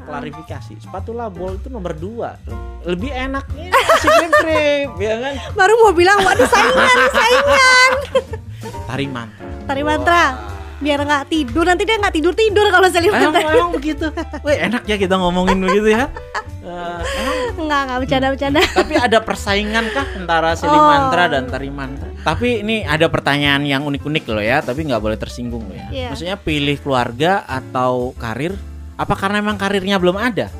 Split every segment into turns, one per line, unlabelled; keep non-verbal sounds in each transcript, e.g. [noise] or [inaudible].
saya klarifikasi spatula bol itu nomor dua lebih enak ini si krip ya kan
Baru mau bilang waduh saingan, saingan.
tari mantra
Tari mantra. Biar nggak tidur nanti dia nggak tidur tidur kalau Sally
emang,
mantra.
emang begitu Wih enak ya kita ngomongin begitu ya emang
Enggak, enggak bercanda bercanda.
tapi ada persaingan kah antara Sili
Oh.
Mantra dan Tari Mantra? Tapi ini ada pertanyaan yang unik-unik loh ya, tapi nggak boleh tersinggung loh ya.
Iya.
Maksudnya pilih keluarga atau karir? Apa karena memang karirnya belum ada?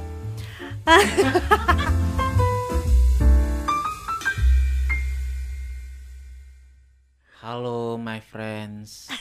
Halo my friends,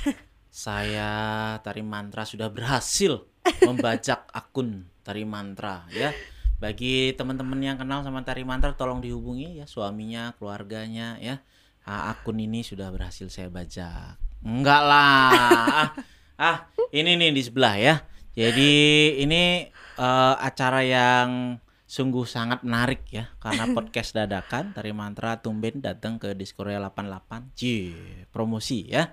saya Tari Mantra sudah berhasil membajak akun Tari Mantra ya. Bagi teman-teman yang kenal sama Tari Mantra tolong dihubungi ya suaminya, keluarganya ya. Ah, akun ini sudah berhasil saya bajak. Enggak lah. Ah, ah, ini nih di sebelah ya. Jadi ini eh, acara yang sungguh sangat menarik ya karena [laughs] podcast dadakan Tari Mantra tumben datang ke Diskorea 88. Ji, promosi ya.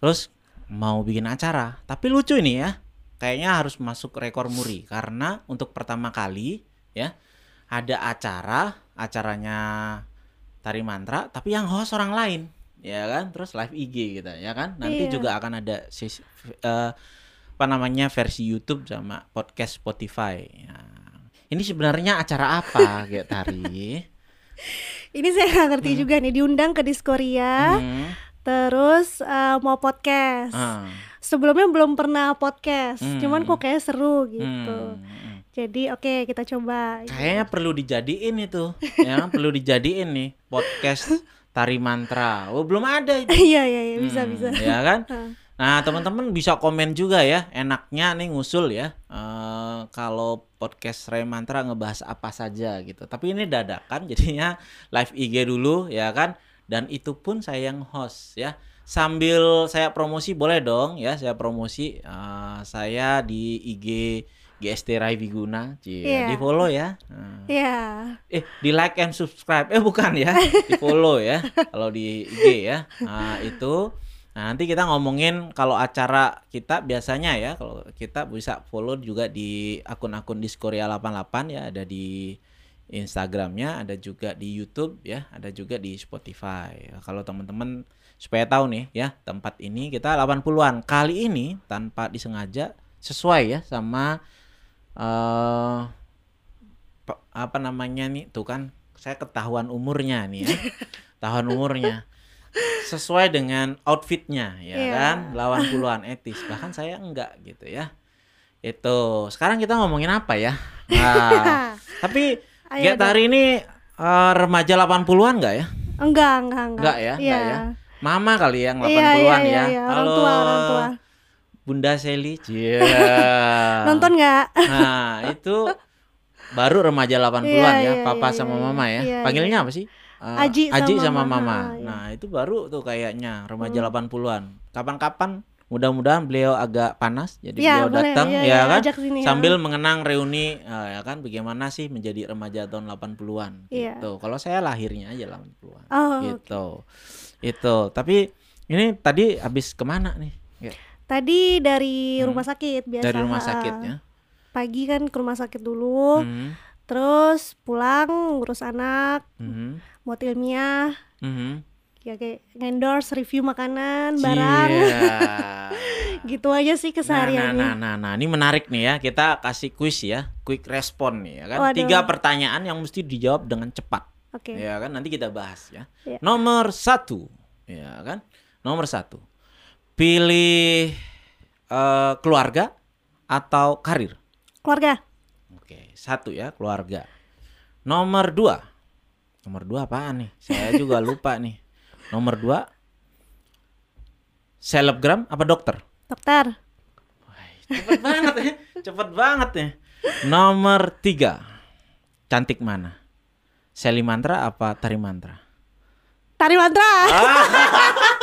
Terus mau bikin acara, tapi lucu ini ya. Kayaknya harus masuk rekor muri karena untuk pertama kali ya ada acara, acaranya Tari Mantra tapi yang host orang lain ya kan terus live IG gitu ya kan nanti
Iya.
juga akan ada sis- eh, apa namanya versi YouTube sama podcast Spotify ya. ini sebenarnya acara apa [laughs] kayak Tari
Ini saya nggak ngerti juga nih diundang ke Diskoria,
Hmm,
terus eh, mau podcast.
ah,
Sebelumnya belum pernah podcast,
Hmm.
cuman kok kayak seru gitu.
hmm, hmm.
Jadi oke kita coba.
kayaknya perlu dijadiin itu [laughs] ya perlu dijadiin nih podcast Tari Mantra oh belum ada itu [laughs]
Iya iya iya bisa
Hmm,
bisa.
ya kan
Hah.
Nah, teman-teman bisa komen juga ya, enaknya nih ngusul ya. eh, kalau podcast Ray Mantra ngebahas apa saja gitu. Tapi ini dadakan [laughs] jadinya live IG dulu ya kan. Dan itu pun saya yang host ya. Sambil saya promosi boleh dong ya, saya promosi eh, saya di IG GST Rai Viguna, Cie,
Iya.
di follow ya. [laughs] Nah.
Iya.
Eh, di like and subscribe. Eh, bukan ya. Di follow ya. Kalau di IG ya. Nah, itu. Nah, nanti kita ngomongin kalau acara kita biasanya ya, kalau kita bisa follow juga di akun-akun Diskoria 88 ya, ada di Instagramnya, ada juga di YouTube ya, ada juga di Spotify. Kalau teman-teman supaya tahu nih ya, tempat ini kita 80-an. Kali ini tanpa disengaja sesuai ya sama pa- apa namanya nih tuh kan saya ketahuan umurnya nih ya [laughs] tahuan umurnya sesuai dengan outfitnya ya
Iya.
kan lawan puluhan etis bahkan saya enggak gitu ya itu sekarang kita ngomongin apa ya nah, [laughs] tapi
dong.
Tari ini eh, remaja 80-an enggak ya
Enggak, enggak, enggak.
Enggak ya,
Iya.
enggak ya. mama kali yang 80-an
Iya, iya,
ya
iya, iya. Orang
halo
tua, orang tua.
Bunda Seli Cia. [laughs]
Nonton nggak?
Nah, itu baru remaja 80-an
Iya,
ya,
iya,
papa
iya,
sama
iya.
mama ya.
Iya,
Panggilnya apa sih? Eh,
Aji
sama
sama
mama.
Mama, iya.
Nah, itu baru tuh kayaknya remaja 80-an. Kapan-kapan mudah-mudahan beliau agak panas jadi beliau
Iya, boleh.
datang
Iya,
ya
iya,
kan
sini, ya.
sambil mengenang reuni eh, ya kan bagaimana sih menjadi remaja tahun 80-an
Iya.
gitu. Kalau saya lahirnya aja 80-an
Oh,
gitu. Itu. Tapi ini tadi habis ke mana nih? Ya,
Tadi dari
Hmm.
rumah sakit biasa.
dari rumah
ha.
sakit ya.
Pagi kan ke rumah sakit dulu,
Mhm,
terus pulang ngurus anak,
mhm,
buat ilmiah,
mhm.
ya kayak endorse review makanan, barang,
Iya. [laughs]
gitu aja sih
Nah, nah,
kesehariannya.
nah, nah, nah, ini menarik nih ya. Kita kasih kuis ya, quick respon nih ya kan.
Waduh.
Tiga pertanyaan yang mesti dijawab dengan cepat.
Oke.
Ya kan, nanti kita bahas ya.
Iya.
Nomor satu, ya kan. Nomor satu, pilih eh, keluarga atau karir.
Keluarga.
Oke, satu ya keluarga. Nomor dua, nomor dua apaan nih? Saya juga lupa nih. Nomor dua, selebgram apa dokter?
Dokter.
Cepet banget ya, cepet banget ya. Nomor tiga, cantik mana? Seli mantra apa tari mantra?
Tari mantra.
Ah. [laughs]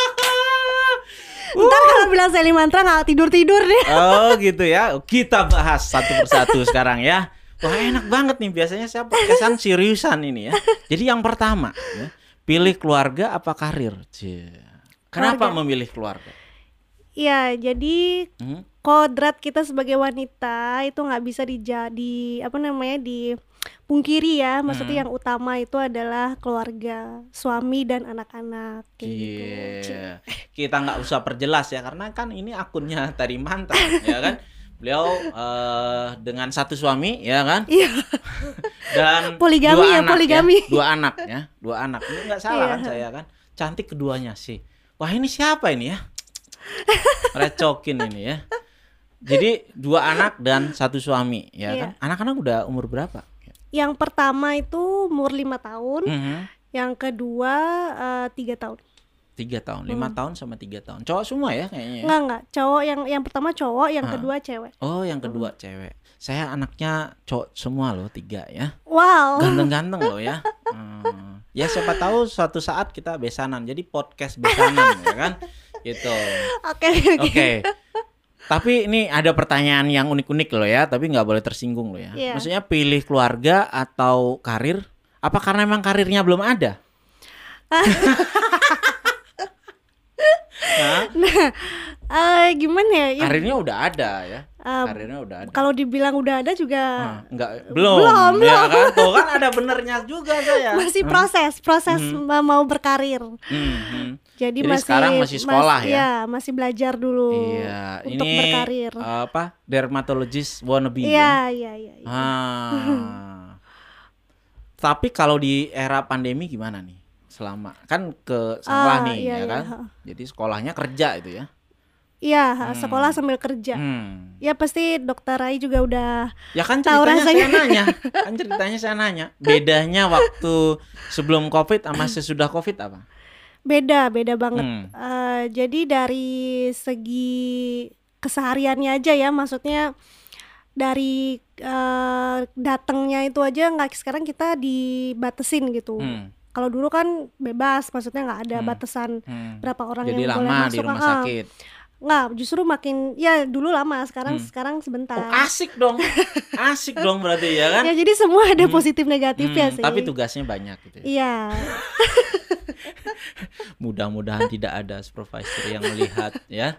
Ntar kalau bilang Sally mantra nggak tidur tidur deh.
Oh gitu ya, kita bahas satu persatu sekarang ya. Wah enak banget nih, biasanya saya podcastan seriusan ini ya. Jadi yang pertama, ya, pilih keluarga apa karir? Cie. Kenapa
Keluarga.
memilih keluarga?
Iya, jadi
Hmm?
kodrat kita sebagai wanita itu nggak bisa dijadi apa namanya dipungkiri ya maksudnya
Hmm.
yang utama itu adalah keluarga suami dan anak-anak kayak gitu Ci.
Iya. Kita nggak usah perjelas ya karena kan ini akunnya Tari Mantra ya kan. [laughs] Beliau eh, dengan satu suami ya kan?
Iya.
Dan
Poligami
dua
ya,
anak
poligami.
dua anak ya. Dua anak. Ini nggak salah
Iya.
kan saya kan? Cantik keduanya sih. Wah ini siapa ini ya? Recokin ini ya. Jadi dua anak dan satu suami ya
Iya.
kan? Anak-anak udah umur berapa?
Yang pertama itu umur lima tahun.
Mhm.
yang kedua eh, tiga tahun
tiga tahun lima tahun sama tiga tahun cowok semua ya kayaknya ya?
Enggak enggak cowok yang yang pertama cowok yang
Ah.
kedua cewek
oh yang kedua cewek saya anaknya cowok semua loh tiga ya
wow
ganteng-ganteng loh ya Hmm. ya siapa tahu suatu saat kita besanan jadi podcast besanan [laughs] ya kan gitu
oke
Oke. Tapi ini ada pertanyaan yang unik-unik loh ya, tapi nggak boleh tersinggung loh ya.
Iya.
Maksudnya pilih keluarga atau karir? Apa karena memang karirnya belum ada? [laughs] Hah? [laughs]
Eh, gimana ya, ya
Karirnya udah ada ya.
eh,
Karirnya udah ada.
kalau dibilang udah ada juga
Hah, enggak belum,
belum,
ya [laughs] kan? Tuh kan ada benernya juga saya.
masih proses proses ma- mau berkarir
Hmm, hmm.
jadi,
Jadi
masih
sekarang masih sekolah ya?
iya, masih belajar dulu
Iya,
untuk
ini
berkarir
apa? Dermatologist wannabe. ya?
iya iya iya iya.
Ah. [laughs] Tapi kalau di era pandemi gimana nih? Selama kan ke sekolah
Ah,
nih
iya,
ya
iya,
kan. Jadi sekolahnya kerja itu ya.
iya sekolah sambil kerja
Hmm.
ya pasti dokter Rai juga udah
Ya kan
Tahu
ceritanya
rasanya.
saya nanya. [laughs] Kan ceritanya saya nanya. Bedanya waktu sebelum Covid sama sesudah Covid apa?
beda beda banget
Hmm.
Eh, jadi dari segi kesehariannya aja ya maksudnya dari eh, datangnya itu aja nggak sekarang kita dibatesin gitu
Hmm.
Kalau dulu kan bebas maksudnya nggak ada
Hmm.
batasan
Hmm.
berapa orang
Jadi
yang boleh
lama
masuk
di rumah
Ah, ah.
sakit.
nggak justru makin ya dulu lama sekarang
Hmm.
sekarang sebentar
Oh, asik dong. [laughs] Asik dong berarti ya kan?
ya jadi semua ada
Hmm.
positif negatifnya
Hmm,
sih
tapi tugasnya banyak gitu ya.
iya [laughs]
Mudah-mudahan tidak ada supervisor yang melihat ya.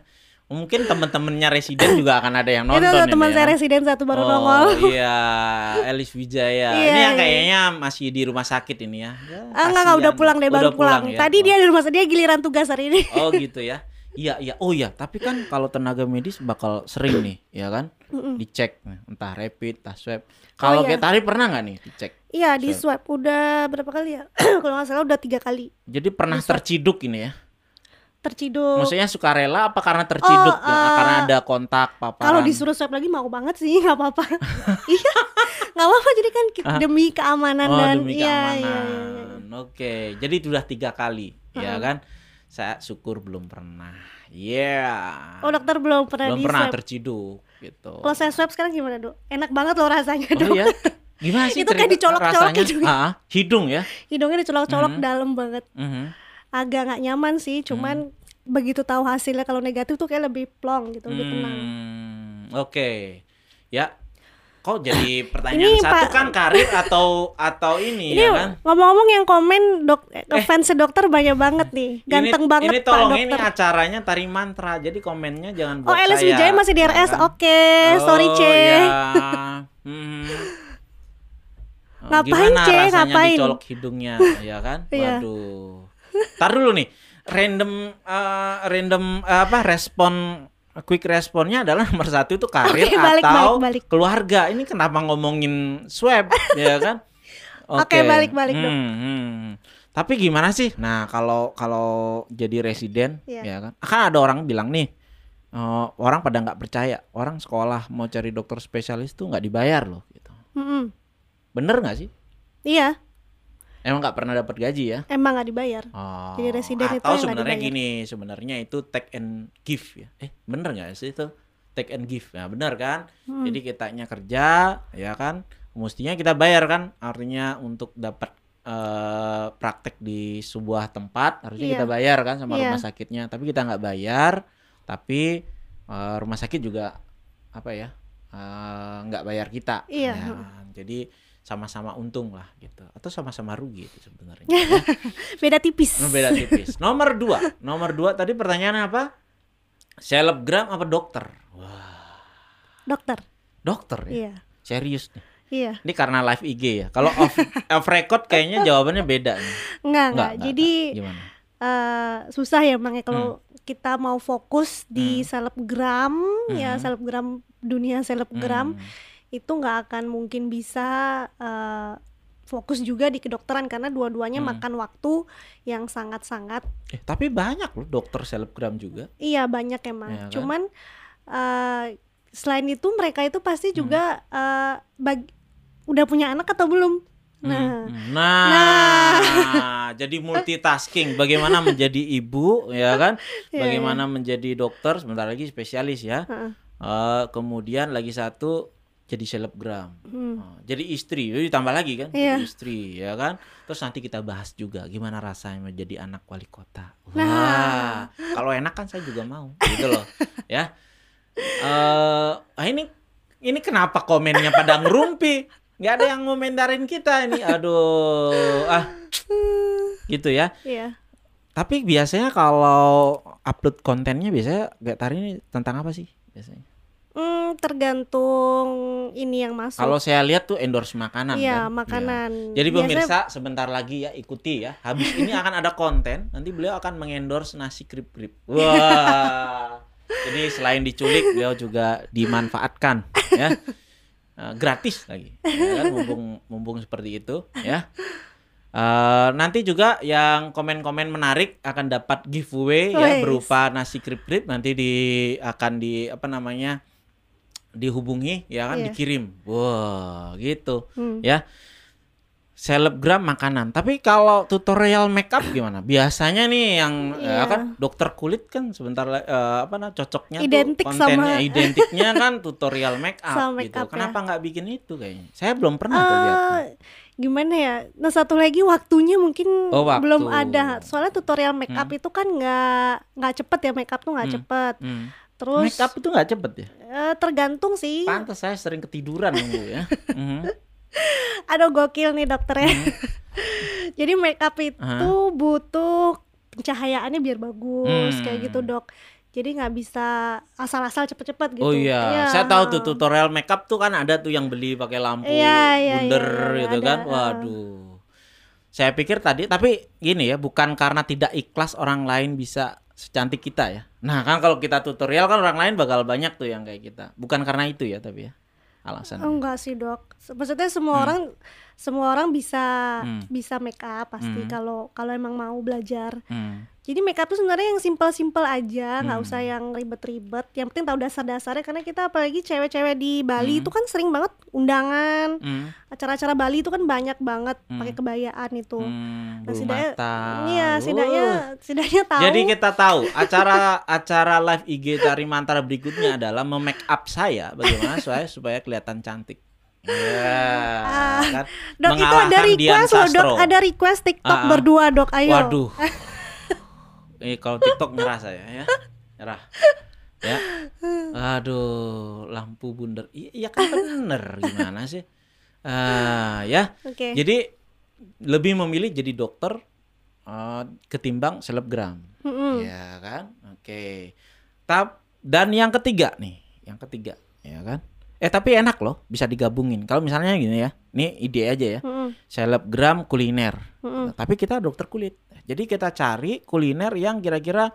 Mungkin teman-temannya residen juga akan ada yang [laughs] nonton
itu teman
ya.
saya residen satu baru
oh,
nongol [laughs]
iya, Elis Wijaya.
Iya,
ini yang
iya.
kayaknya masih di rumah sakit ini ya. Ya,
ah enggak enggak udah pulang deh baru
Udah
pulang,
ya?
tadi
Oh.
dia di rumah sakit dia giliran tugas hari ini
Oh [laughs] gitu ya. Iya iya. Oh iya, tapi kan kalau tenaga medis bakal sering nih, ya kan? Dicek entah rapid, entah swab. Kalau
iya.
kayak tadi pernah nggak nih dicek?
Iya di swab udah berapa kali ya? [clears throat] Kalau nggak salah udah tiga kali
Jadi pernah terciduk ini ya?
Terciduk.
Maksudnya sukarela apa karena terciduk?
Oh,
ya,
eh,
karena ada kontak paparan?
Kalau disuruh swab lagi mau banget sih [laughs] nggak apa-apa. Iya nggak apa-apa jadi kan demi keamanan
Oh
dan
demi
iya,
keamanan.
iya, iya, iya.
Oke, jadi sudah tiga kali, ya kan? Saya syukur belum pernah. Yeah.
Oh dokter belum pernah
belum
di
pernah
swab.
terciduk gitu.
Kalau saya swab sekarang gimana dok? Enak banget loh rasanya
Oh
dok.
iya. Gimana sih [laughs]
Itu kayak dicolok-colok.
Ah, ah, hidung ya.
Hidungnya dicolok-colok
Mhm.
dalam banget.
Mhm.
Agak nggak nyaman sih, cuman begitu tahu hasilnya kalau negatif tuh kayak lebih plong gitu, lebih tenang.
Hmm, Oke. Ya. Kok jadi pertanyaan
Ini,
satu
Pak-
kan karir atau atau ini,
Ini
ya kan?
ngomong-ngomong yang komen dok eh, fans dokter banyak banget nih, ganteng
ini,
banget
Ini
pak
tolong
dokter.
ini acaranya tari mantra. Jadi komennya jangan buat
Oh Elis. Wijaya masih di
ya
RS,
kan?
oke, sorry
Oh,
C.
ya. [laughs] Hmm. Oh,
Ngapain,
rasanya
Ngapain?
dicolok hidungnya, ya kan?
Iya.
Waduh. Tar dulu nih. Random eh, random eh, apa respon quick responnya adalah nomor satu itu karir
Oke, balik,
atau
balik, balik.
keluarga. Ini kenapa ngomongin swab, [laughs] ya kan?
Oke, balik, balik, Dok.
Hmm, hmm. Tapi gimana sih? Nah, kalau kalau jadi residen,
Iya.
ya kan? Kan ada orang bilang nih, eh, orang pada nggak percaya, orang sekolah mau cari dokter spesialis tuh nggak dibayar loh, gitu.
Mm-mm.
Bener nggak sih?
Iya,
Emang nggak pernah dapat gaji ya?
emang nggak dibayar.
Oh,
Jadi residen itu
atau
yang nggak
sebenarnya gini, sebenarnya itu take and give ya. Eh, bener nggak sih itu? Take and give. Ya, bener kan?
Hmm.
Jadi kitanya kerja, ya kan? Mestinya kita bayar kan? Artinya untuk dapat eh, praktek di sebuah tempat harusnya
Iya.
kita bayar kan sama
Iya.
rumah sakitnya. Tapi kita nggak bayar, tapi eh, rumah sakit juga apa ya? eh, nggak bayar kita.
Iya.
Ya, jadi sama-sama untung lah gitu, atau sama-sama rugi itu sebenarnya. [laughs]
Beda tipis.
Oh, beda tipis. Nomor dua, nomor dua tadi pertanyaan apa? Selebgram apa dokter? Wah,
dokter.
Dokter ya.
Iya.
Serius nih.
Iya.
Ini karena live IG ya. Kalau off, [laughs] off record kayaknya jawabannya beda nih.
Enggak, enggak.
Enggak,
Jadi
enggak. gimana?
eh, susah ya Bang ya
Hmm.
kalau kita mau fokus di selebgram ya
Hmm.
selebgram dunia selebgram
Hmm.
Itu nggak akan mungkin bisa eh, fokus juga di kedokteran karena dua-duanya
Hmm.
makan waktu yang sangat-sangat
Eh, tapi banyak loh dokter selebgram juga.
iya banyak emang.
Iya kan?
Cuman eh, selain itu mereka itu pasti
Hmm.
juga eh, bag- udah punya anak atau belum? Nah,
Hmm. Nah, [laughs] jadi multitasking. Bagaimana menjadi ibu, ya kan?
Iya, [laughs]
Bagaimana menjadi dokter, sebentar lagi spesialis ya. Eh, kemudian lagi satu jadi selebgram.
Hmm.
Oh, jadi istri, jadi ditambah lagi kan?
Iya.
Jadi istri, ya kan? Terus nanti kita bahas juga gimana rasanya menjadi anak wali kota. Wah,
Nah.
kalau enak kan saya juga mau, gitu loh, ya. Ah ini ini kenapa komennya pada ngerumpi? Nggak ada yang ngomentarin kita ini. Aduh, ah, gitu ya.
Iya.
Tapi biasanya kalau upload kontennya biasanya kayak tari ini tentang apa sih biasanya?
Hmm, tergantung ini yang masuk.
Kalau saya lihat tuh endorse makanan
Iya,
kan?
makanan.
Iya. Jadi
Biasanya-
pemirsa sebentar lagi ya ikuti ya. Habis ini akan ada konten, nanti beliau akan mengendorse nasi krip-krip. Wah. Jadi selain diculik, beliau juga dimanfaatkan ya. Eh, gratis lagi. Ya kan mumpung mumpung seperti itu ya. Eh, nanti juga yang komen-komen menarik akan dapat giveaway ya berupa nasi krip-krip nanti di akan di apa namanya dihubungi ya kan
Iya.
dikirim. Wah, gitu
Hmm.
ya selebgram makanan tapi kalau tutorial makeup gimana biasanya nih yang ya
Iya.
kan dokter kulit kan sebentar eh, apa nah cocoknya
Identik
tuh kontennya
sama-
identiknya kan tutorial makeup [laughs]
Sama
gitu
makeup ya.
kenapa nggak bikin itu kayaknya saya belum pernah tuh lihat tuh.
Eh, gimana ya? Nah satu lagi waktunya mungkin
Oh, waktu.
belum ada. Soalnya tutorial makeup itu kan nggak nggak cepet ya makeup tuh nggak
Hmm.
cepet.
Hmm.
Terus
makeup itu nggak cepet ya
eh, tergantung sih.
pantas saya sering ketiduran nunggu ya Mhm.
Aduh gokil nih dokternya.
Hmm. [laughs]
Jadi makeup itu butuh pencahayaannya biar bagus
Hmm.
kayak gitu dok. Jadi nggak bisa asal-asal cepet-cepet gitu.
Oh iya, saya tahu tuh tutorial makeup tuh kan ada tuh yang beli pakai lampu
Iya, iya,
bundar
iya, iya,
gitu
ada.
kan. Waduh. Saya pikir tadi tapi gini ya, bukan karena tidak ikhlas orang lain bisa secantik kita ya. Nah, kan kalau kita tutorial kan orang lain bakal banyak tuh yang kayak kita. Bukan karena itu ya tapi ya. Alasannya.
Enggak sih dok. Maksudnya semua orang semua orang bisa
Hmm.
bisa make up pasti
Hmm.
kalau kalau emang mau belajar.
Hmm.
Jadi make up tuh sebenarnya yang simpel-simpel aja, nggak
Hmm.
usah yang ribet-ribet. Yang penting tahu dasar-dasarnya karena kita apalagi cewek-cewek di Bali
Hmm.
itu kan sering banget undangan,
Hmm.
acara-acara Bali itu kan banyak banget
Hmm.
pakai kebayaan itu.
Hmm.
Nah, setidaknya-. Iya, setidaknya
Uh.
setidaknya tahu.
Jadi kita tahu acara acara live IG dari Mantara berikutnya adalah memake up saya bagaimana supaya supaya kelihatan cantik. Ya,
Ah,
kan?
Dok itu ada request loh, Dok. Ada request TikTok
Ah, ah.
berdua, Dok. Ayo.
Waduh. [laughs] Eh kalau TikTok nyerah saya ya. Nyerah. Ya. Aduh, lampu bundar. Iya, kan bener gimana sih? Ah, ya.
Oke.
Jadi lebih memilih jadi dokter eh, ketimbang selebgram.
Mm-mm.
Ya kan? Oke. Tap dan yang ketiga nih, yang ketiga, ya kan? Eh tapi enak loh, bisa digabungin. Kalau misalnya gini ya, ini ide aja ya.
Mm-mm.
Selebgram kuliner. Nah, tapi kita dokter kulit. Jadi kita cari kuliner yang kira-kira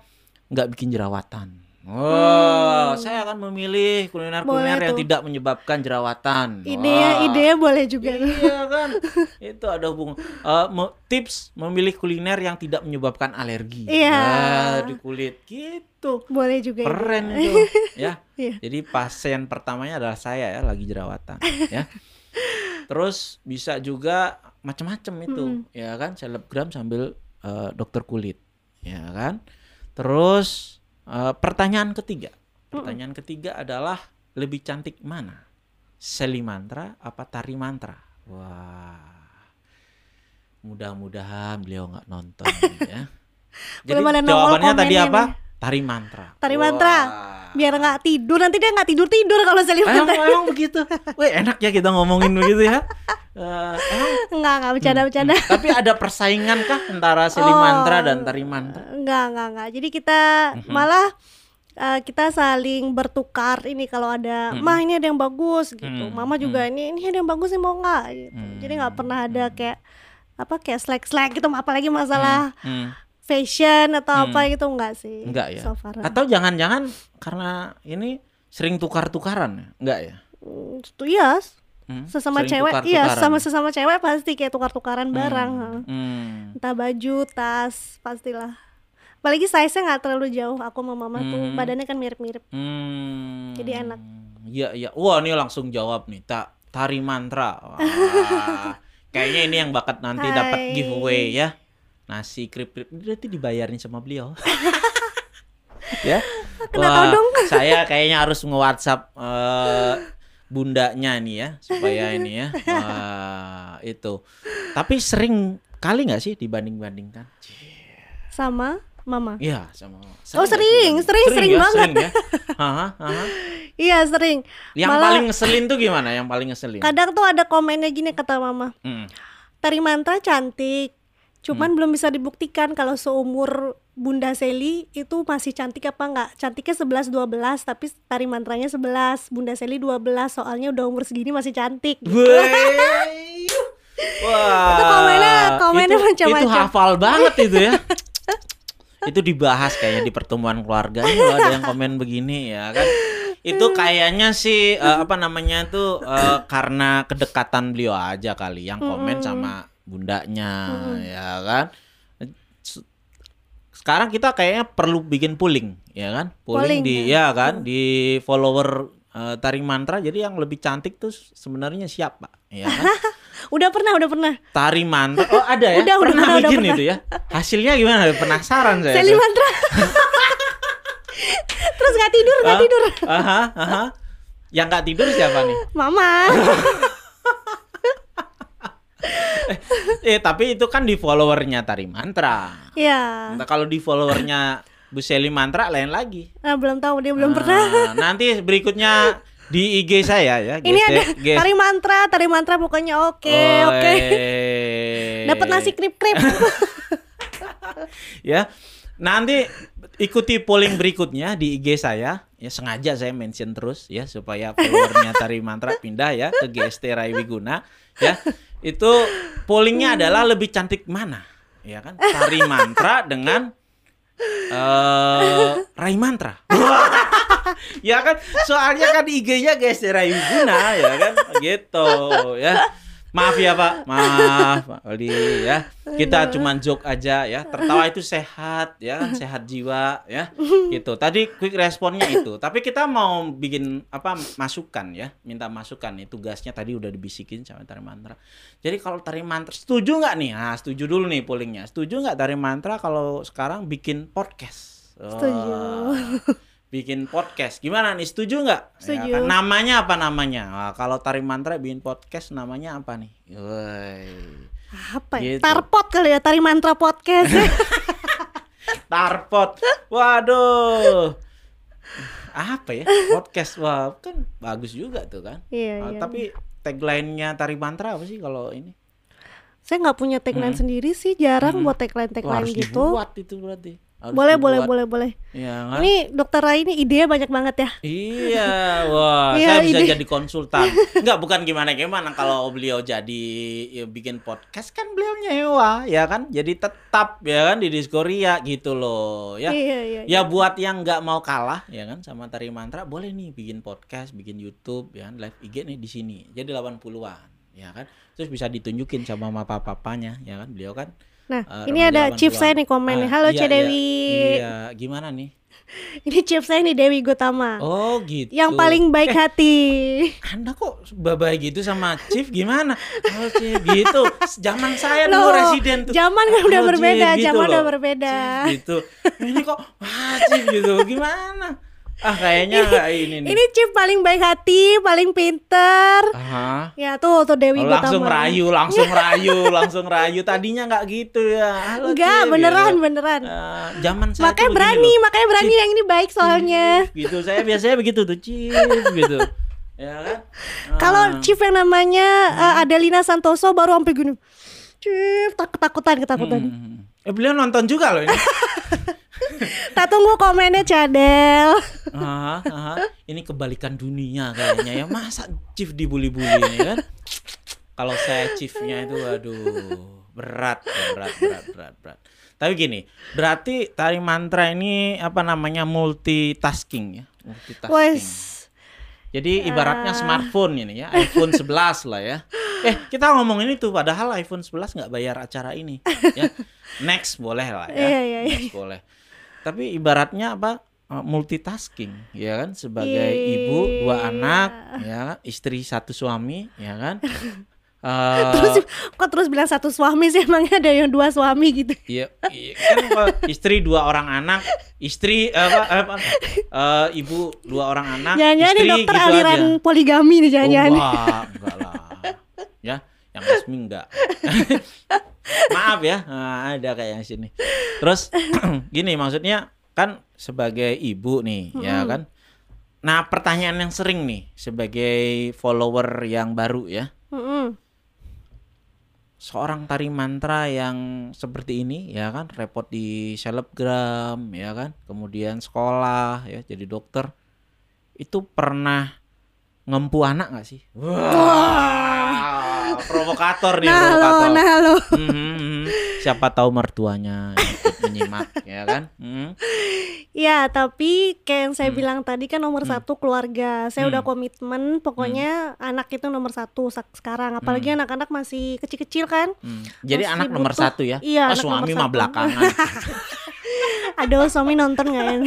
nggak bikin jerawatan. Wow, saya akan memilih kuliner-kuliner
Hmm. Boleh
yang
tuh.
tidak menyebabkan jerawatan.
Idenya,
Wah.
idenya boleh juga tuh.
Iya kan, [laughs] itu ada hubungan. Eh, me- tips memilih kuliner yang tidak menyebabkan alergi.
Iya.
Nah, di kulit gitu.
Boleh juga.
Keren itu, [laughs] ya.
Iya.
Jadi pasien pertamanya adalah saya ya, lagi jerawatan, ya. [laughs] Terus bisa juga macam-macam itu, ya kan, selebgram sambil eh, dokter kulit, ya kan. Terus eh, pertanyaan ketiga, pertanyaan ketiga adalah lebih cantik mana, Seli mantra apa tari mantra? Wah, mudah-mudahan beliau nggak nonton ya. [laughs] Jadi jawabannya tadi apa?
nih.
Tari mantra.
Tari mantra.
Wah.
Biar nggak tidur nanti dia nggak tidur tidur kalau saya lihat.
Emang, emang begitu. Wih enak ya kita ngomongin begitu ya. Eh, emang
Enggak, enggak bercanda bercanda.
tapi ada persaingan kah antara Seli
Oh.
mantra dan tari mantra?
Enggak, enggak, enggak. Jadi kita
Mhm.
malah eh, kita saling bertukar ini kalau ada mah ini ada yang bagus gitu
Hmm,
mama juga ini ini ada yang bagus nih mau nggak gitu jadi nggak pernah ada kayak apa kayak slack slack gitu apalagi masalah
Hmm.
Fashion atau apa gitu enggak sih
Enggak ya.
so far.
Atau jangan-jangan karena ini sering tukar-tukaran ya? Enggak ya?
Hmm, tuh iya
Hmm?
sesama
Sering
cewek iya sama sesama cewek pasti kayak tukar-tukaran barang ha.
Hmm.
entah baju tas pastilah apalagi size nya nggak terlalu jauh aku sama mama tuh badannya kan mirip-mirip
Hmm.
Jadi enak.
Iya, iya. Wah, ini langsung jawab nih. Tak tari mantra. Wah. [laughs] Kayaknya ini yang bakat nanti dapat giveaway ya. Nasi krip-krip berarti dibayarin sama beliau. [laughs] ya.
Kena tahu dong. [laughs]
Saya kayaknya harus nge-WhatsApp eh, bundanya nih ya supaya ini ya. [laughs] Wah, itu. Tapi sering kali nggak sih dibanding-bandingkan?
sama mama
Iya, sama.
Oh,
nggak sih
sering,
dibanding-
sering, sering
ya,
banget.
Sering ya.
Iya sering
Yang
Malah-
paling ngeselin tuh gimana? Yang paling ngeselin?
kadang tuh ada komennya gini kata mama
Hmm.
tari mantra cantik cuman belum bisa dibuktikan kalau seumur Bunda Seli itu masih cantik apa enggak cantiknya 11 12 tapi tari mantranya 11 Bunda Seli 12 soalnya udah umur segini masih cantik
Wey. Wah. [laughs]
Itu komennya- komennya
itu,
macam-macam.
Itu hafal banget itu ya. itu dibahas kayaknya di pertemuan keluarga Ini ada yang komen begini ya kan. Itu kayaknya sih eh, apa namanya tuh eh, karena kedekatan beliau aja kali yang komen sama bundanya ya kan. Sekarang kita kayaknya perlu bikin polling ya kan. Polling,
Polling,
di ya kan di follower eh, Tari Mantra jadi yang lebih cantik tuh sebenarnya siapa ya kan. [laughs]
udah pernah udah pernah
Tari mantra. Oh, ada ya? [laughs]
Udah, udah
pernah
pernah, udah
bikin
pernah.
itu ya. Hasilnya gimana? Penasaran saya.
Seli mantra [laughs] terus nggak tidur nggak
Ah,
tidur
Aha, aha. Yang nggak tidur siapa nih?
mama
Eh, tapi itu kan di followernya Tari Mantra.
ya
Nah, kalau di followernya Bu Seli Mantra lain lagi.
ah, belum tahu dia belum
Ah,
pernah [laughs]
Nanti berikutnya di IG saya ya.
ini
GC
ada
GC.
tari mantra tari mantra pokoknya oke
Oh,
oke
eh.
dapat nasi krip krip [laughs]
ya. Nanti ikuti polling berikutnya di IG saya. Ya sengaja saya mention terus ya supaya followernya Tari Mantra pindah ya ke GST Rai Wiguna ya. Itu pollingnya adalah lebih cantik mana? Ya kan? Tari Mantra dengan eh Rai Mantra. [laughs] ya kan? Soalnya kan IG-nya GST Rai Wiguna ya kan? Gitu ya. Maaf ya Pak, maaf Pak Aldi ya. Kita cuman joke aja ya. Tertawa itu sehat ya kan, sehat jiwa ya. Gitu. Tadi quick responnya itu. Tapi kita mau bikin apa masukan ya, minta masukan nih tugasnya tadi udah dibisikin sama Tari Mantra. Jadi kalau Tari Mantra setuju nggak nih? Nah, setuju dulu nih pollingnya. Setuju nggak Tari Mantra kalau sekarang bikin podcast?
Setuju.
Bikin podcast. Gimana nih? Setuju nggak? Ya
Setuju.
kan, namanya apa namanya? Wah, kalau Tari Mantra bikin podcast namanya apa nih? Woi.
apa ya?
Gitu.
tarpot kali ya tari mantra podcast. [laughs]
Tarpot. Waduh. Apa ya? Podcast. Wah kan bagus juga tuh kan?
Iya
Ah,
iya.
tapi tagline-nya Tari Mantra apa sih kalau ini?
Saya nggak punya tagline sendiri sih jarang buat tagline
Wah,
tagline
harus
gitu.
dibuat itu berarti Harus
boleh boleh boleh boleh
Iya kan?
ini dokter Rai ini idenya banyak banget ya
Iya, [laughs] wah,
Iya,
saya bisa
ini-
jadi konsultan. [laughs] Enggak, bukan gimana-gimana kalau beliau jadi ya, bikin podcast kan beliau nyewa, ya kan? Jadi tetap ya kan di Diskoria gitu loh, ya.
iya iya
Ya buat yang nggak mau kalah ya kan sama Tari Mantra boleh nih bikin podcast, bikin YouTube ya kan, live IG nih di sini. Jadi 80-an, ya kan? Terus bisa ditunjukin sama mama papanya, ya kan? Beliau kan
nah
eh,
ini ada chief
80-an.
saya nih komen nih
Ah,
halo
iya, iya.
Dewi
Iya, gimana nih? [laughs]
ini chief saya nih Dewi Gutama
Oh, gitu.
yang paling baik
Eh,
hati [laughs]
Anda kok babai gitu sama Chief gimana? Oh, Chief gitu. Zaman saya dulu residen tuh.
zaman kan udah
Halo,
berbeda,
Chief,
zaman
loh.
udah berbeda.
Chief, gitu. Ini kok wah Chief gitu. Gimana? Ah, kayaknya ini nih.
ini chief paling baik hati paling pinter
Aha.
ya tuh tuh Dewi
Oh, langsung
Gutama
rayu, langsung rayu, [laughs] langsung rayu. Tadinya nggak gitu ya. Halo,
enggak beneran
gitu.
beneran
Ah, zaman saya
makanya berani
loh.
makanya berani
Chief,
yang ini baik soalnya
gitu. Saya biasanya begitu tuh, Chief gitu. Ya kan?
Kalau
Ah.
chief yang namanya uh, Adelina Santoso baru sampai gini. Chief tak ketakutan ketakutan.
Hmm. Eh beliau nonton juga loh ini. [laughs]
Tak tunggu komennya Cadel.
Aha, aha. Ini kebalikan dunia kayaknya ya. Masa chief dibully-bully ini kan? Kalau saya chiefnya itu waduh berat, berat, berat, berat, berat. Tapi gini, berarti tari mantra ini apa namanya multitasking ya, multitasking. Jadi ibaratnya smartphone ini ya, iPhone 11 lah ya. Eh, kita ngomongin itu padahal iPhone 11 nggak bayar acara ini ya. Next boleh lah ya.
Iya.
Next boleh. Tapi ibaratnya apa? eh, multitasking ya kan sebagai
Iya.
ibu dua anak ya kan? istri satu suami ya kan Eh, [laughs]
Terus kok terus bilang satu suami sih emangnya ada yang dua suami gitu.
Iya, iya kan istri dua orang anak, istri apa, apa eh, ibu dua orang anak,
Jangan-jangan
istri
dokter
gitu
aliran
aja.
poligami nih
Oh, enggak, enggak lah. Ya, yang resmi enggak. [laughs] Maaf ya, nah, ada kayak yang sini. Terus [clears throat] gini maksudnya kan sebagai ibu nih, ya kan. Nah, pertanyaan yang sering nih sebagai follower yang baru ya.
Mm-mm.
seorang tari mantra yang seperti ini ya kan repot di selebgram ya kan kemudian sekolah ya jadi dokter itu pernah ngempu anak nggak sih wah provokator nih
Nah lo,
provokator
nah lo.
Mhm, mhm. siapa tahu mertuanya ikut menyimak [laughs] ya kan Mhm.
Ya, tapi kayak yang saya
Hmm.
bilang tadi kan nomor satu keluarga. Saya udah komitmen, pokoknya anak itu nomor satu sekarang. Apalagi anak-anak masih kecil-kecil kan.
Hmm. jadi
Masih
anak nomor
butuh-
satu ya
Iya,
Oh, suami
nomor
mah belakangan [laughs]
Aduh, suami nonton nggak ya? [laughs]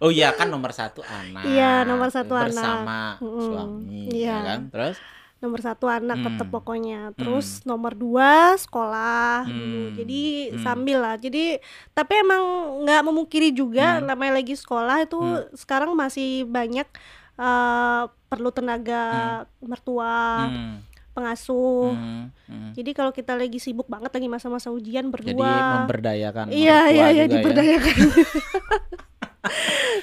Oh iya kan nomor satu anak.
Iya, nomor satu anak.
bersama suami,
Iya.
ya kan? Terus,
nomor satu anak tetap
Hmm.
pokoknya. Terus nomor dua sekolah.
Hmm.
Jadi
Hmm.
sambil lah. Jadi tapi emang nggak memungkiri juga
Hmm.
namanya lagi sekolah itu sekarang masih banyak eh, perlu tenaga mertua,
hmm,
pengasuh.
hmm, hmm.
Jadi kalau kita lagi sibuk banget lagi masa-masa ujian
jadi
berdua.
memberdayakan
Iya iya iya
juga ya. [laughs]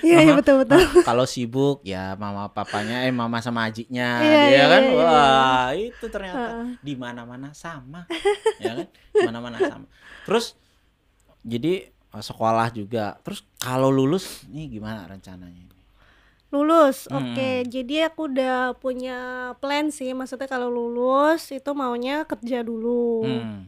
Iya iya betul betul.
Nah, kalau sibuk ya mama papanya eh mama sama ajiknya
Iya,
dia
iya,
kan
iya, iya.
wah itu ternyata
Heeh.
di mana-mana sama ya kan di mana-mana sama terus jadi eh, sekolah juga terus kalau lulus nih gimana rencananya
Lulus,
Hmm.
oke. Jadi aku udah punya plan sih. Maksudnya kalau lulus itu maunya kerja dulu.
Hmm.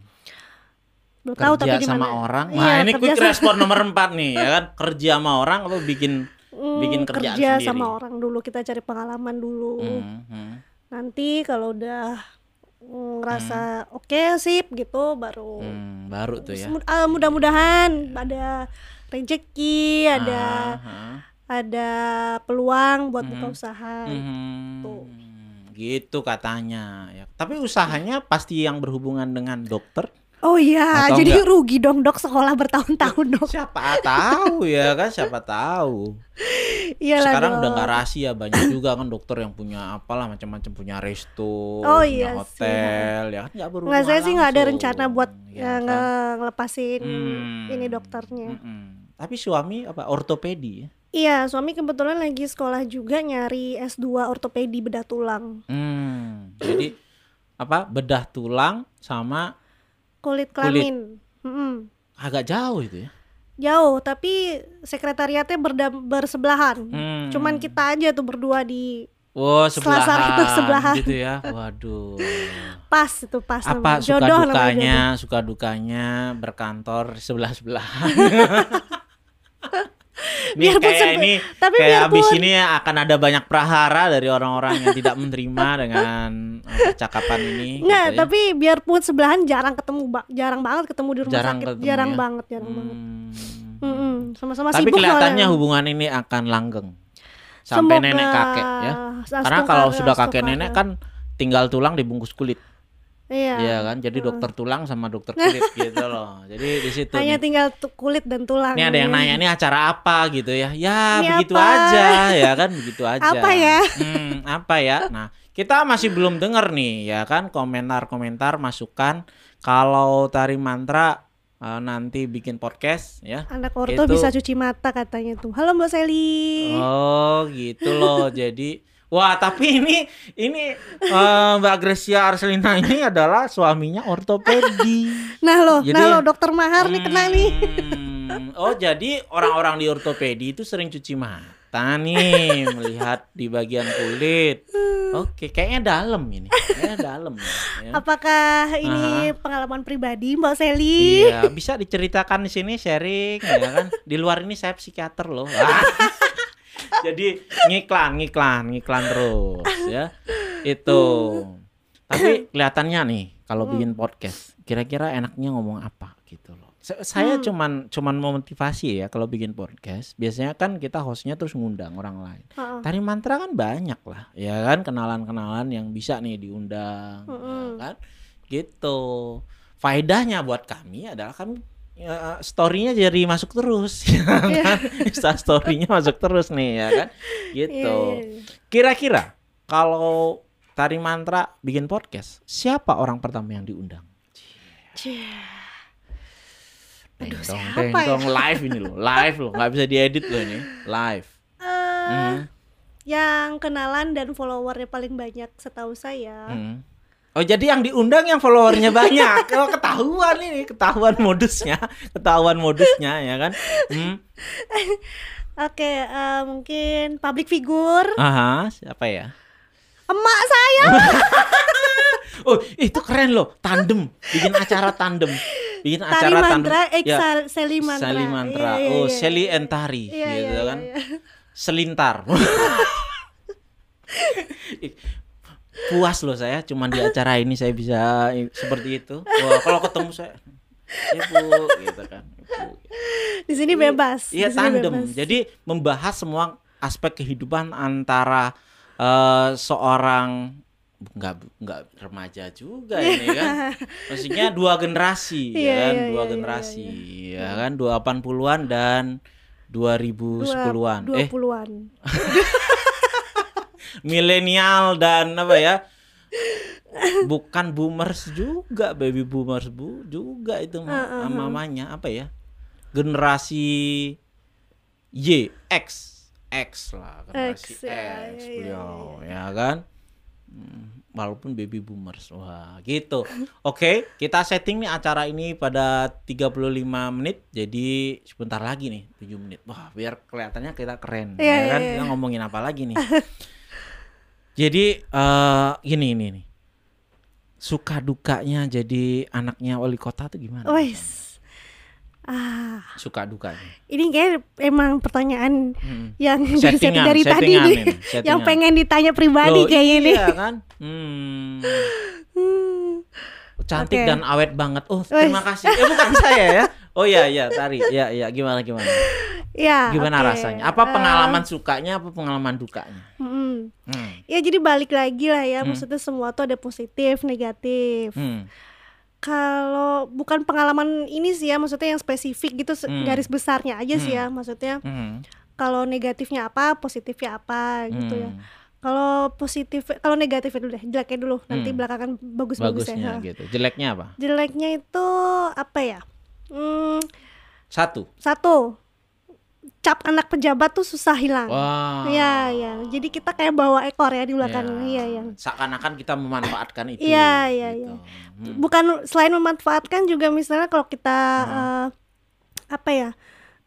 Belum tahu tapi
kerja
di
sama
mana.
orang
Iya,
nah ini
kerja
quick
sama-
respon nomor empat nih ya kan kerja sama orang atau bikin
Hmm,
bikin kerjaan
kerja
sendiri.
sama orang dulu. Kita cari pengalaman dulu.
Hmm, hmm.
Nanti kalau udah mm, ngerasa oke sip gitu baru
Hmm, baru tuh ya
ah, mudah-mudahan ada rezeki, ada
Ah, ah.
ada peluang buat buka usaha.
Hmm,
Tuh.
gitu katanya ya tapi usahanya pasti yang berhubungan dengan dokter
Oh iya,
Atau [laughs]
jadi
enggak?
rugi dong dok sekolah bertahun-tahun dok.
siapa tahu ya kan siapa tahu [laughs]
Iyalah
sekarang
dok.
udah nggak rahasia banyak juga kan dokter yang punya apalah macam-macam punya resto
Oh
punya
iya sih.
hotel ya kan nggak berhubungan
Nggak, saya sih nggak ada rencana buat
ya
ya,
kan?
nge- ngelepasin
Hmm.
ini dokternya.
Mm-mm. tapi suami apa ortopedi ya
Iya, suami kebetulan lagi sekolah juga nyari S2 ortopedi bedah tulang.
Hmm, jadi apa bedah tulang sama
Kulit
Kulit.
kelamin. Mm-mm.
agak jauh itu ya.
Jauh, tapi sekretariatnya berda- bersebelahan.
Hmm.
Cuman kita aja tuh berdua di
Wow,
Selasar
sebelahan,
itu sebelahan.
gitu ya. Waduh.
pas itu pas
Apa
namanya.
suka
Jodoh
dukanya,
jodoh.
suka dukanya berkantor sebelah-sebelah. [laughs] Ini
Biarpun
kayak ini
tapi
kayak abis
biarpun-
ini akan ada banyak prahara dari orang-orang yang tidak menerima [laughs] dengan eh, percakapan ini.
Enggak,
gitu ya.
tapi biarpun sebelahan jarang ketemu, Ba. jarang banget ketemu di rumah
Jarang
sakit.
ketemu
jarang
ya?
banget, jarang banget.
Hmm.
Mm-mm, Sama-sama
Tapi
sibuk
kelihatannya
soalnya.
hubungan ini akan langgeng sampai
Semoga
nenek kakek ya. Karena kalau sudah kakek nenek kan tinggal tulang dibungkus kulit.
Iya.
Iya kan? Jadi dokter tulang sama dokter kulit [laughs] gitu loh. Jadi di situ
Hanya
nih.
tinggal kulit dan tulang.
Ini ada yang nanya ini acara apa gitu ya. Ya,
Ini
begitu
apa?
aja ya kan, begitu [laughs] aja.
Apa ya?
Hmm, apa ya? Nah, kita masih belum dengar nih ya kan komentar-komentar masukan kalau tari mantra eh, nanti bikin podcast ya.
Anak orto
Itu-
bisa cuci mata katanya tuh. Halo Mbak Seli.
Oh, gitu loh. [laughs] Jadi Wah, tapi ini ini eh, Mbak Gracia Arselina ini adalah suaminya ortopedi. [laughs]
Nah lo,
Jadi-
nah lo dokter mahar nih kena nih.
Hmm, Oh, jadi orang-orang di ortopedi itu sering cuci mata nih melihat di bagian kulit. Oke, kayaknya dalam ini. Kayaknya dalam ya.
Apakah ini pengalaman pribadi Mbak Seli?
Iya, bisa diceritakan di sini sharing ya kan. Di luar ini saya psikiater loh. Wah. [laughs] Jadi ngiklan, ngiklan, ngiklan terus ya. Itu. Tapi kelihatannya nih kalau bikin podcast, kira-kira enaknya ngomong apa gitu loh. Sa- Saya cuman cuman mau motivasi ya kalau bikin podcast. Biasanya kan kita hostnya terus ngundang orang lain.
Heeh.
Tari mantra kan banyak lah, ya kan kenalan-kenalan yang bisa nih diundang, ya
Mm-mm.
kan? Gitu. Faedahnya buat kami adalah kami ya, story-nya jadi masuk terus, [laughs] ya kan? Insta story-nya masuk terus nih, ya kan? Gitu.
Iya, iya, iya.
Kira-kira kalau Tari Mantra bikin podcast, siapa orang pertama yang diundang? Deng
Aduh,
dong,
siapa
deng
ya?
dong, live ini loh, live loh, nggak bisa diedit loh ini, live.
Eh,
Hmm.
Yang kenalan dan followernya paling banyak setahu saya.
Hmm. Oh jadi yang diundang yang followernya banyak. Kalau ketahuan ini, ketahuan modusnya, ketahuan modusnya ya kan. Hmm. [laughs]
Oke, eh, mungkin public figure.
Aha, siapa ya?
Emak saya. [laughs]
Oh itu keren loh, tandem, bikin acara tandem, bikin
Tari
acara tandem.
mantra, eh
Ya,
Seli mantra.
Seli mantra.
Iya, iya,
oh
iya.
Seli Entari,
Iya,
gitu
iya,
kan. Selintar. [laughs] Puas loh saya, cuman di acara ini saya bisa seperti itu. Wah kalau ketemu saya, ya bu, gitu kan. Bu.
Di sini bebas.
Iya
di sini
tandem.
bebas.
Jadi membahas semua aspek kehidupan antara eh, seorang nggak nggak remaja juga ini kan. Maksudnya dua generasi
Iya,
ya kan,
iya,
dua
iya,
generasi ya kan, 80-an dan 2010-an.
Dua
Eh,
puluhan. [laughs]
milenial dan apa ya? Bukan boomers juga, baby boomers bu juga itu mah
Heeh,
namanya apa ya? Generasi Y, X, X lah, generasi
X, ya,
X,
iya, iya,
beliau, ya kan? Hmm, Walaupun baby boomers, wah gitu. Oke, kita setting nih acara ini pada 35 menit, jadi sebentar lagi nih 7 menit. Wah, biar kelihatannya kita keren,
Iya,
ya kan?
iya,
Kita
iya.
ngomongin apa lagi nih? [laughs] Jadi eh gini ini nih. Suka dukanya jadi anaknya wali kota tuh gimana?
Wes. Ah,
Suka dukanya.
ini kayak emang pertanyaan
Hmm.
yang dari,
Settingan,
dari tadi nih,
ini, settingan.
yang pengen ditanya pribadi
Loh,
kayaknya nih.
iya kan? Hmm. [laughs]
Hmm.
Cantik
Oke.
dan awet banget. Oh, terima kasih. Eh bukan saya ya. Oh iya iya, Tari. Iya iya, gimana gimana?
Ya.
Gimana
oke.
rasanya? Apa
Eh,
pengalaman sukanya apa pengalaman dukanya?
mm.
Hmm.
Ya jadi balik lagi lah ya,
Hmm.
maksudnya semua tuh ada positif, negatif.
Hmm.
Kalau bukan pengalaman ini sih ya, maksudnya yang spesifik gitu,
Hmm.
garis besarnya aja sih ya,
Hmm.
maksudnya
Hmm.
kalau negatifnya apa, positifnya apa gitu ya.
Hmm.
Kalau positif, kalau negatifnya dulu deh, jeleknya dulu, nanti
Hmm.
belakangan bagus-bagusnya.
Bagusnya gitu. Jeleknya apa?
Jeleknya itu apa ya? Hmm,
Satu.
satu, cap anak pejabat tuh susah hilang.
Wah.
Iya, iya. Jadi kita kayak bawa ekor ya di belakang.
Ya,
Iya, iya.
Seakan-akan kita memanfaatkan itu.
Iya, iya,
gitu.
iya.
Hmm.
Bukan selain memanfaatkan juga misalnya kalau kita
Hmm.
eh, apa ya?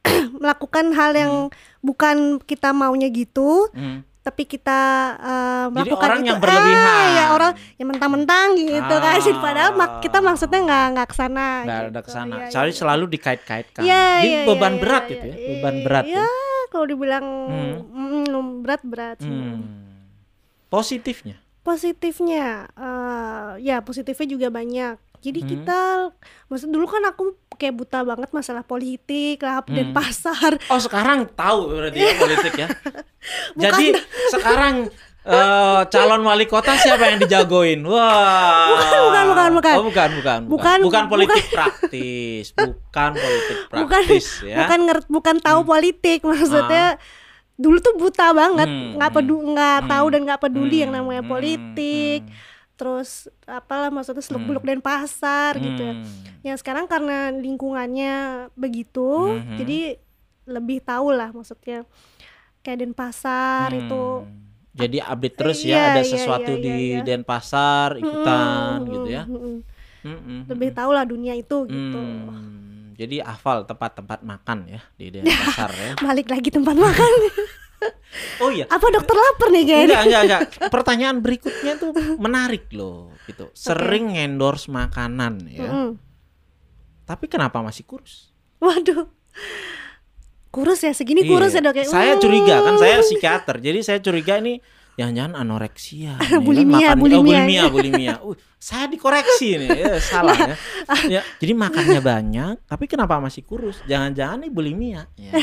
[clears throat] melakukan hal yang bukan kita maunya gitu,
Hmm.
Tapi kita eh,
Jadi
melakukan
orang
itu
yang berlebihan.
Ah, ya orang yang mentang-mentang gitu kan.
Ah.
Padahal mak- kita maksudnya nggak nggak ke sana.
Nggak ada
gitu.
ke sana.
Iya,
Soalnya
iya.
selalu dikait-kaitkan.
Iya,
Jadi
iya,
beban
iya,
berat
iya,
gitu ya.
iya.
Beban berat.
Iya,
ya.
kalau dibilang
Hmm.
mm, berat-berat. sih.
Hmm. Positifnya.
Positifnya, eh, ya positifnya juga banyak. Jadi
Hmm.
kita, maksud dulu kan aku kayak buta banget masalah politik lah dan
Hmm.
pasar.
Oh sekarang tahu berarti ya politik ya. [laughs]
Bukan.
Jadi sekarang eh, calon wali kota siapa yang dijagoin? [laughs] Wah.
Bukan, bukan, bukan, bukan.
Oh bukan, bukan,
Bukan,
bukan politik praktis, bukan politik [laughs]
bukan
praktis ya.
bukan ngerti bukan tahu politik maksudnya dulu tuh buta banget
Hmm,
nggak
hmm,
pedu nggak tahu
hmm,
dan nggak peduli yang
hmm,
namanya
hmm,
politik
hmm,
terus apalah maksudnya seluk beluk
Hmm.
dan pasar gitu ya
Hmm.
yang sekarang karena lingkungannya begitu
Mhm.
jadi lebih tahu lah maksudnya kayak Denpasar itu
Hmm. Jadi update terus
Iya,
ya, ada
iya,
sesuatu
iya,
di
iya, iya.
Denpasar ikutan
Mm-mm,
gitu ya.
mm-mm.
Mm-mm.
Lebih tahu lah dunia itu gitu.
Hmm, Jadi hafal tempat-tempat makan ya di Denpasar ya. [laughs]
Balik lagi tempat makan. [laughs]
Oh iya.
Apa dokter lapar nih kayaknya?
Enggak, enggak, enggak. Pertanyaan berikutnya tuh menarik loh gitu. Sering endorse makanan ya.
Mm-mm.
Tapi kenapa masih kurus?
Waduh. Kurus ya segini kurus
Iya.
ya dok ya.
Saya curiga kan saya psikiater. Jadi saya curiga ini jangan-jangan anoreksia. kan, [laughs]
Bulimia,
makan-
bulimia.
Oh, bulimia, bulimia. Uh, saya dikoreksi nih. Ya, salah ya. [laughs] ya. Jadi makannya banyak, tapi kenapa masih kurus? Jangan-jangan nih bulimia. Ya. [laughs]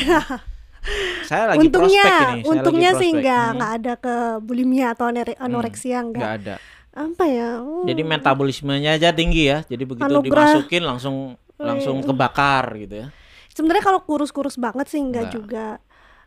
Saya lagi
untungnya,
prospek ini. Saya
untungnya
lagi
sih
prospek.
nggak
Hmm,
nggak ada ke bulimia atau anore- anoreksia nggak.
nggak ada.
Apa ya? Hmm.
Jadi metabolismenya aja tinggi ya. Jadi begitu
Anugerah.
dimasukin langsung langsung kebakar gitu ya.
Sebenarnya kalau kurus-kurus banget sih nggak juga.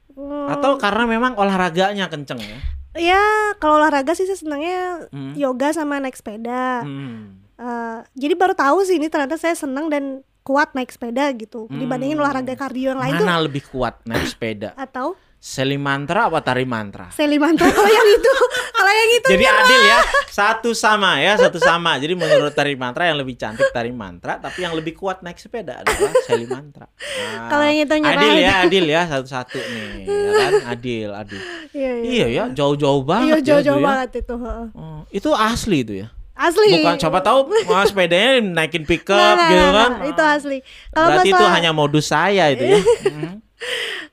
Hmm,
Atau karena memang olahraganya kenceng ya.
ya kalau olahraga sih saya senangnya
Hmm.
yoga sama naik sepeda.
Hmm.
Eh, jadi baru tahu sih ini ternyata saya senang dan kuat naik sepeda gitu dibandingin
Hmm.
olahraga kardio yang lain tuh
Mana lebih kuat naik sepeda? [laughs]
atau
Seli mantra apa tari mantra?
selimantra kalau yang itu [laughs] kalau yang itu
Jadi adil ya, satu sama ya, satu sama. Jadi menurut tari mantra yang lebih cantik tari mantra, tapi yang lebih kuat naik sepeda adalah seli mantra. Nah, [laughs]
Kalau yang itu nyerah
adil ya, adil ya, satu-satu nih, ya kan? Adil, adil.
iya iya
Iya ya, jauh-jauh
iya
banget ya,
jauh-jauh
ya.
banget itu heeh.
Oh, itu asli itu ya.
Asli
Bukan coba tahu mau sepedanya naikin pickup
Nggak, [laughs] nggak,
gitu
nggak,
kan.
nggak. itu asli kalau
Berarti itu
masalah-
hanya modus saya itu ya. Hmm. [laughs]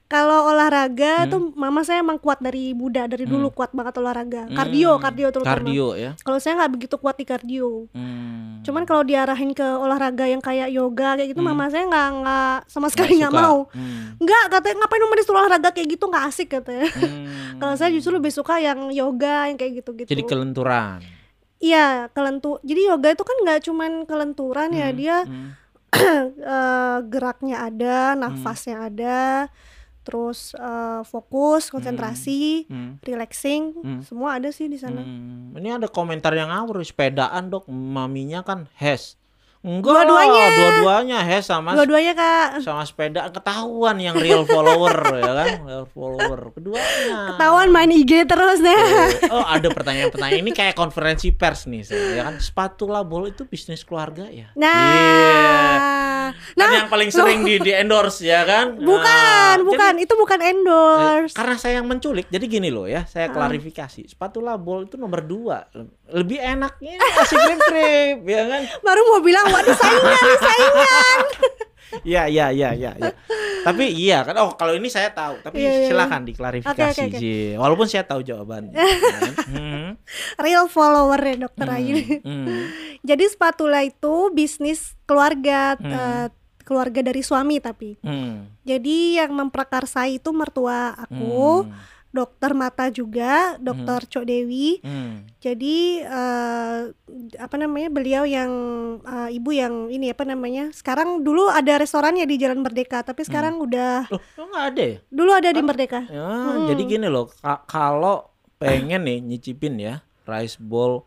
kalau olahraga tuh mama saya emang kuat dari muda dari dulu kuat banget olahraga kardio
Hmm.
kardio terutama
Kardio ya.
kalau saya nggak begitu kuat di kardio
Hmm.
cuman kalau diarahin ke olahraga yang kayak yoga kayak gitu mama saya nggak nggak sama sekali nggak mau
Hmm.
nggak katanya ngapain nomor disuruh olahraga kayak gitu nggak asik katanya
Hmm. [laughs]
kalau saya justru lebih suka yang yoga yang kayak gitu gitu
Jadi kelenturan.
Iya kelentu jadi yoga itu kan nggak cuman kelenturan ya dia
Hmm. [clears throat]
eh, geraknya ada nafasnya ada terus eh, fokus konsentrasi
Hmm.
relaxing
Hmm.
semua ada sih di sana
Hmm, Ini ada komentar yang ngawur sepedaan dok, maminya kan hes. Enggak,
Dua-duanya.
dua-duanya hes sama
dua-duanya kak
sama sepeda ketahuan yang real follower [laughs] ya kan, real follower. Keduanya.
ketahuan main IG terus deh [laughs]
Oh, ada pertanyaan-pertanyaan ini kayak konferensi pers nih, saya, ya kan. Spatula bol itu bisnis keluarga ya.
nah
Iya.
Nah
Kan yang paling sering di, di endorse ya kan? [laughs]
bukan
Nah,
bukan
jadi-
itu bukan endorse
karena saya yang menculik, jadi gini loh ya, saya klarifikasi. Spatula bol itu nomor dua, lebih enaknya kasih krip-krip, ya kan?
baru mau bilang waduh saingan saingan [laughs]
Iya, iya, iya, iya. iya. Tapi iya kan, oh kalau ini saya tahu, tapi
Iya, iya, iya.
silakan diklarifikasi,
oke, oke.
Ji. Walaupun saya tahu jawabannya. [laughs] ya? Hmm,
real follower ya dokter Ayu
hmm,
jadi spatula itu bisnis keluarga
Hmm.
eh, keluarga dari suami tapi
hmm,
jadi yang memprakarsai itu mertua aku
hmm,
dokter mata juga dokter Cok Dewi
hmm.
jadi eh, apa namanya beliau yang eh, ibu yang ini apa namanya sekarang dulu ada restorannya di Jalan Merdeka tapi sekarang udah
Loh, kok nggak ada ya?
dulu ada di Merdeka
Ya,
Hmm.
jadi gini loh, ka- kalau pengen nih nyicipin ya rice bowl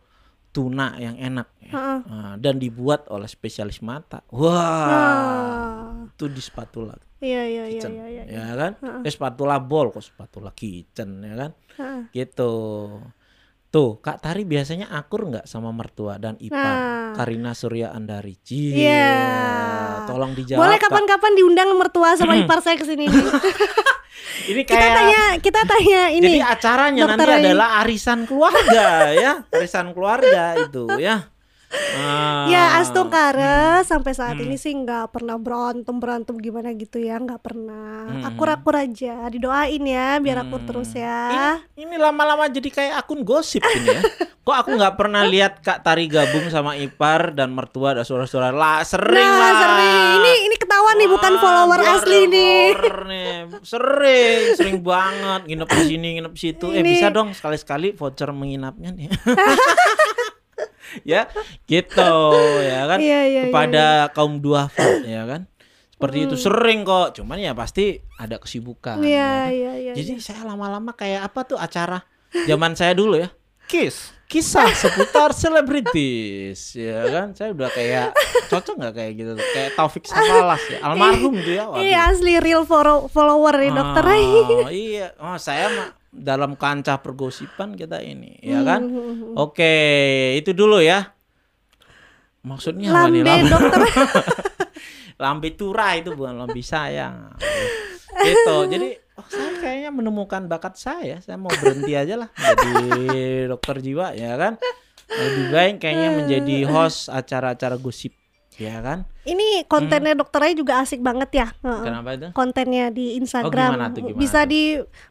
tuna yang enak ya,
Heeh.
nah, dan dibuat oleh spesialis mata, wah
Ah,
itu di spatula
iya iya iya iya iya.
ya kan? Eh spatula bowl kok spatula kitchen ya kan?
Heeh.
Gitu. Tuh, Kak Tari biasanya akur nggak sama mertua dan ipar
Nah.
Karina Surya Andari.
Iya.
Tolong dijawab.
Boleh kapan-kapan diundang mertua sama ipar saya ke sini. [laughs]
Ini
kita
kayak
tanya, kita tanya [laughs] ini.
Jadi acaranya nanti adalah arisan keluarga ya, arisan keluarga itu ya. Ah.
Ya Astungkara sampai saat ini sih nggak pernah berantem berantem gimana gitu ya nggak pernah
Hmm.
akur-akur aja didoain ya biar akur terus ya
Ini, ini lama-lama jadi kayak akun gosip ini ya. [laughs] Kok aku nggak pernah lihat Kak Tari gabung sama Ipar dan mertua dan saudara-saudara lah sering
nah
lah.
sering ini ini ketahuan nih bukan
Wah,
follower
gua
asli nih
nih. Sering, sering [laughs] banget nginep di sini, nginep situ. Eh
Ini-
bisa dong sekali-sekali voucher menginapnya nih. [laughs] [laughs] ya, gitu ya kan.
Iya, iya,
Kepada kaum duafa [coughs] ya kan. Seperti itu sering kok. Cuman ya pasti ada kesibukan.
Hmm. Iya
ya kan?
iya iya
Jadi saya lama-lama kayak apa tuh acara zaman saya dulu ya. Kiss, kisah [laughs] seputar selebritis, ya kan? Saya udah kayak cocok nggak kayak gitu, tuh? kayak Taufik Safalas ya, almarhum tuh [laughs] ya. waduh.
Iya asli real follow- follower nih dokter Ayu.
Oh, iya, oh saya mah dalam kancah pergosipan kita ini, ya
Hmm,
kan? Oke, itu dulu ya. Maksudnya apa nih?
Lambe dokter. [laughs]
lambe tura itu bukan lambe sayang. Gitu. Jadi oh, saya kayaknya menemukan bakat saya. Saya mau berhenti aja lah jadi dokter jiwa ya kan. Lebih baik kayaknya menjadi host acara-acara gosip ya kan.
Ini kontennya dokternya juga asik banget ya.
Kenapa itu?
Kontennya di Instagram
gimana tuh, gimana
bisa
tuh?
di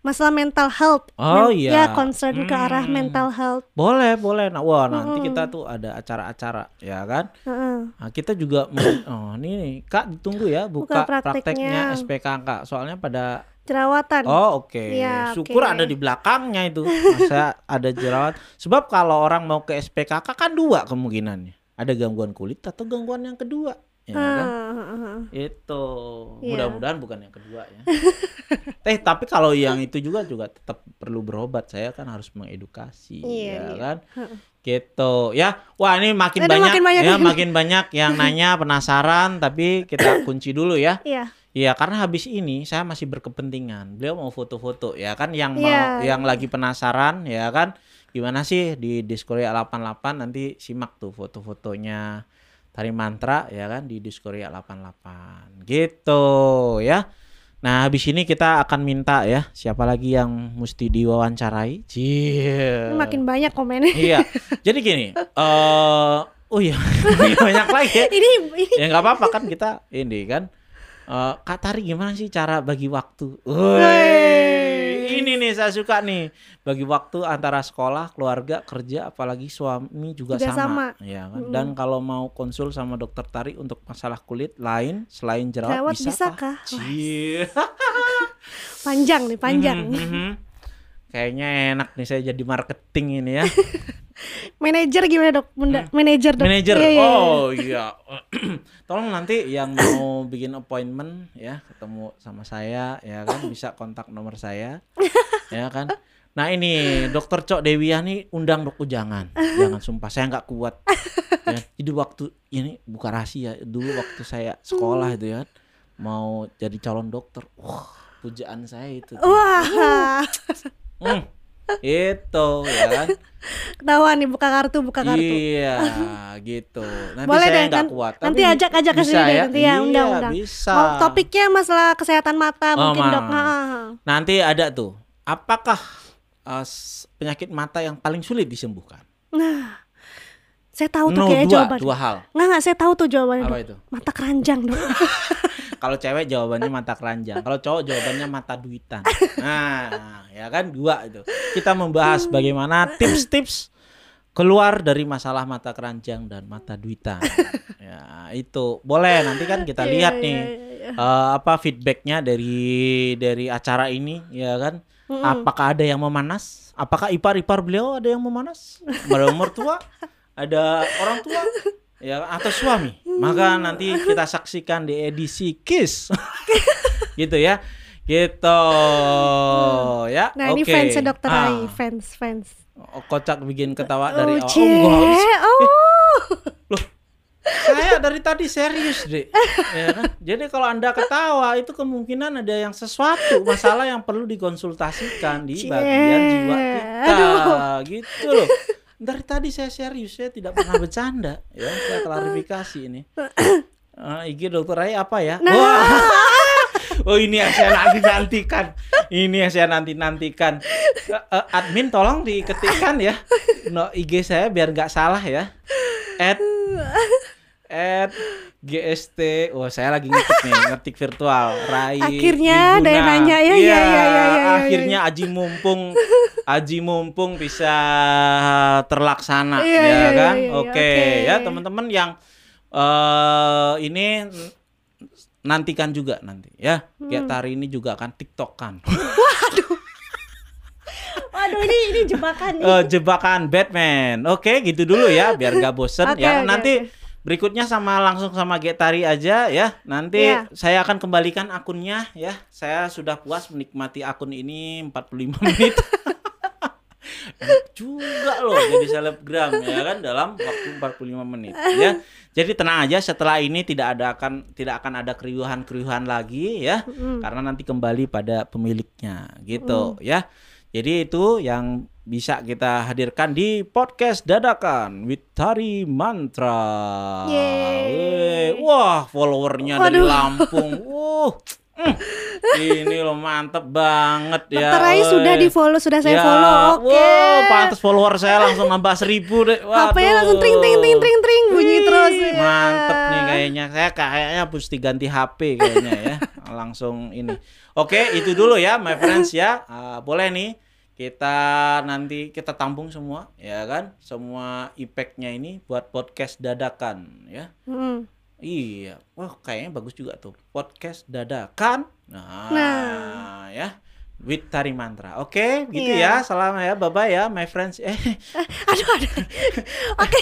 masalah mental health.
Oh,
Men-
iya.
Ya concern ke arah
Hmm.
mental health.
Boleh, boleh. Nah, wah nanti kita tuh ada acara-acara ya kan.
Heeh.
Nah, kita juga [coughs] oh ini nih, Kak ditunggu ya buka,
Buka prakteknya.
prakteknya SPKK. Soalnya pada
Jerawatan.
Oh oke,
Iya,
syukur
oke.
ada di belakangnya itu. Masa [laughs] ada jerawat. Sebab kalau orang mau ke SPKK kan dua kemungkinannya. Ada gangguan kulit atau gangguan yang kedua. Ya kan?
Heeh.
Itu.
Iya.
Mudah-mudahan bukan yang kedua ya. [laughs] eh tapi kalau yang itu juga juga tetap perlu berobat. Saya kan harus mengedukasi
Iya,
ya
iya.
kan. Gitu ya. Wah ini makin
Aduh,
banyak,
makin banyak
ya makin banyak yang nanya [laughs] penasaran tapi kita kunci dulu ya.
Iya.
Iya, karena habis ini saya masih berkepentingan. Beliau mau foto-foto ya kan yang mau
Iya.
yang lagi penasaran ya kan. Gimana sih di Diskoria 88 nanti simak tuh foto-fotonya Tari Mantra ya kan di Diskoria 88. Gitu ya. Nah, habis ini kita akan minta ya siapa lagi yang mesti diwawancarai. Cie.
Ini makin banyak komennya.
Iya. Jadi gini, eh oh iya, [laughs] banyak lagi ya
ini ini
ya nggak apa-apa kan kita ini kan Eh Kak Tari gimana sih cara bagi waktu? Woi, ini nih saya suka nih bagi waktu antara sekolah, keluarga, kerja, apalagi suami juga,
Juga
sama,
sama.
ya kan? Dan kalau mau konsul sama dokter Tari untuk masalah kulit lain selain jerawat,
Jerawat
bisa
bisakah?
kah? Cie. [laughs]
panjang nih, panjang.
Mhm, mhm. Kayaknya enak nih saya jadi marketing ini ya. [laughs]
Manajer gimana, Dok? Bunda, manajer, Dok.
Hmm. Manajer.
Iya, iya.
Oh iya. [clears throat] Tolong nanti yang mau bikin appointment ya ketemu sama saya ya kan bisa kontak nomor saya [laughs] ya kan. Nah ini dokter Cok Dewiah nih undang dok jangan jangan sumpah saya nggak kuat. Ya. [laughs] Jadi waktu ini buka rahasia dulu waktu saya sekolah itu ya mau jadi calon dokter. Wah pujaan saya itu. tuh.
Wah,
Hmm, itu ya kan.
ketahuan nih buka kartu, buka kartu.
Iya, [laughs] gitu. Nanti
Boleh
saya nggak
kan-
kuat.
nanti
Tapi
ajak- ajak ke sini deh, nanti ya,
Iya,
undang-undang.
Bisa.
Mau topiknya masalah kesehatan mata
Oh,
mungkin,
ma-
Dok.
Nanti ada tuh. Apakah uh, penyakit mata yang paling sulit disembuhkan?
Nah, saya tahu tuh
No,
kayaknya
dua,
jawaban.
dua hal.
Nggak, nggak, saya tahu tuh jawabannya,
Apa
Dok.
itu?
Mata keranjang, Dok. [laughs]
Kalau cewek jawabannya mata keranjang. Kalau cowok jawabannya mata duitan. Nah, ya kan dua itu. Kita membahas bagaimana tips-tips keluar dari masalah mata keranjang dan mata duitan. Ya, itu boleh nanti kan kita
Iya,
lihat
iya,
nih
iya, iya.
eh, apa feedbacknya dari dari acara ini ya kan apakah ada yang memanas apakah ipar-ipar beliau ada yang memanas ada mertua ada orang tua ya atau suami maka nanti kita saksikan di edisi Kiss [laughs] gitu ya gitu ya
Nah, ini
oke.
fansnya Dokter
Ah,
Rai, fans, fans.
oh, kocak bikin ketawa dari
oh,
awal
cie.
oh, enggak.
oh. [laughs]
saya dari tadi serius deh [laughs] ya kan? jadi kalau anda ketawa itu kemungkinan ada yang sesuatu masalah yang perlu dikonsultasikan di
Cie.
bagian jiwa kita
Aduh.
gitu loh dari tadi saya serius saya tidak pernah bercanda [laughs] ya saya klarifikasi ini [coughs] Eh, IG dokter Rai apa ya
Nah.
wah [laughs] Oh ini yang saya nanti nantikan. Ini yang saya nanti nantikan. admin tolong diketikkan ya. No IG saya biar nggak salah ya. At [coughs] at GST. Oh saya lagi ngetik nih, [laughs] ngetik virtual. Rai.
Akhirnya ada yang nanya ya, ya, ya, ya, ya, ya,
Akhirnya Aji mumpung [laughs] Aji mumpung bisa terlaksana
Iya,
ya
iya,
kan.
iya, iya,
Oke
oke.
ya teman-teman yang eh ini nantikan juga nanti ya.
Hmm.
Kayak Tari ini juga akan tiktokan. [laughs]
Waduh, ini ini jebakan nih.
Eh, jebakan Batman. Oke, gitu dulu ya, biar gak bosen
Oke,
ya.
oke,
Nanti
oke.
Berikutnya sama langsung sama Getari aja ya. Nanti
Iya.
saya akan kembalikan akunnya ya. Saya sudah puas menikmati akun ini 45 [laughs] menit. Enak juga loh jadi selebgram ya kan dalam waktu 45 menit ya. Jadi tenang aja setelah ini tidak ada akan tidak akan ada keriuhan-keriuhan lagi ya. Karena nanti kembali pada pemiliknya gitu ya. Jadi itu yang bisa kita hadirkan di podcast dadakan with Tari Mantra.
Yeay.
Wah, followernya dari
Waduh.
Lampung. [laughs] Uh, mm, ini loh mantep banget ya.
Dokter Rai
wey.
sudah di follow, sudah saya
Ya,
follow. Oke.
Wow, pantas follower saya langsung nambah seribu deh.
HP-nya langsung tring tring tring tring tring bunyi
Wih,
terus. ya.
Mantep nih kayaknya. Saya kayaknya mesti ganti HP kayaknya ya. [laughs] Langsung ini. Oke, itu dulu ya my friends ya. Ah, boleh nih kita nanti kita tampung semua ya kan? Semua impact-nya ini buat podcast dadakan ya.
Hmm.
Iya. Wah, kayaknya bagus juga tuh. Podcast dadakan. Nah,
Nah.
ya. With Tari Mantra. Oke, gitu
Iya.
ya. Salam ya. Bye-bye ya my friends. Eh,
Aduh, aduh. [laughs] Oke,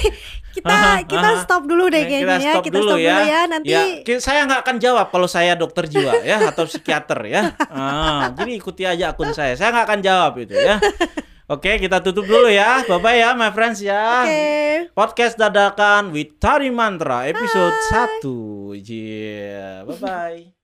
kita kita stop dulu deh kayaknya ya. Kita stop dulu ya. Nanti
Ya, saya nggak akan jawab kalau saya dokter jiwa ya atau psikiater ya. [laughs] Ah, jadi ikuti aja akun saya. Saya nggak akan jawab itu ya. Oke, kita tutup dulu ya. Bye bye ya, my friends ya.
Oke.
Podcast dadakan with Tari Mantra episode 1. Iya, bye bye.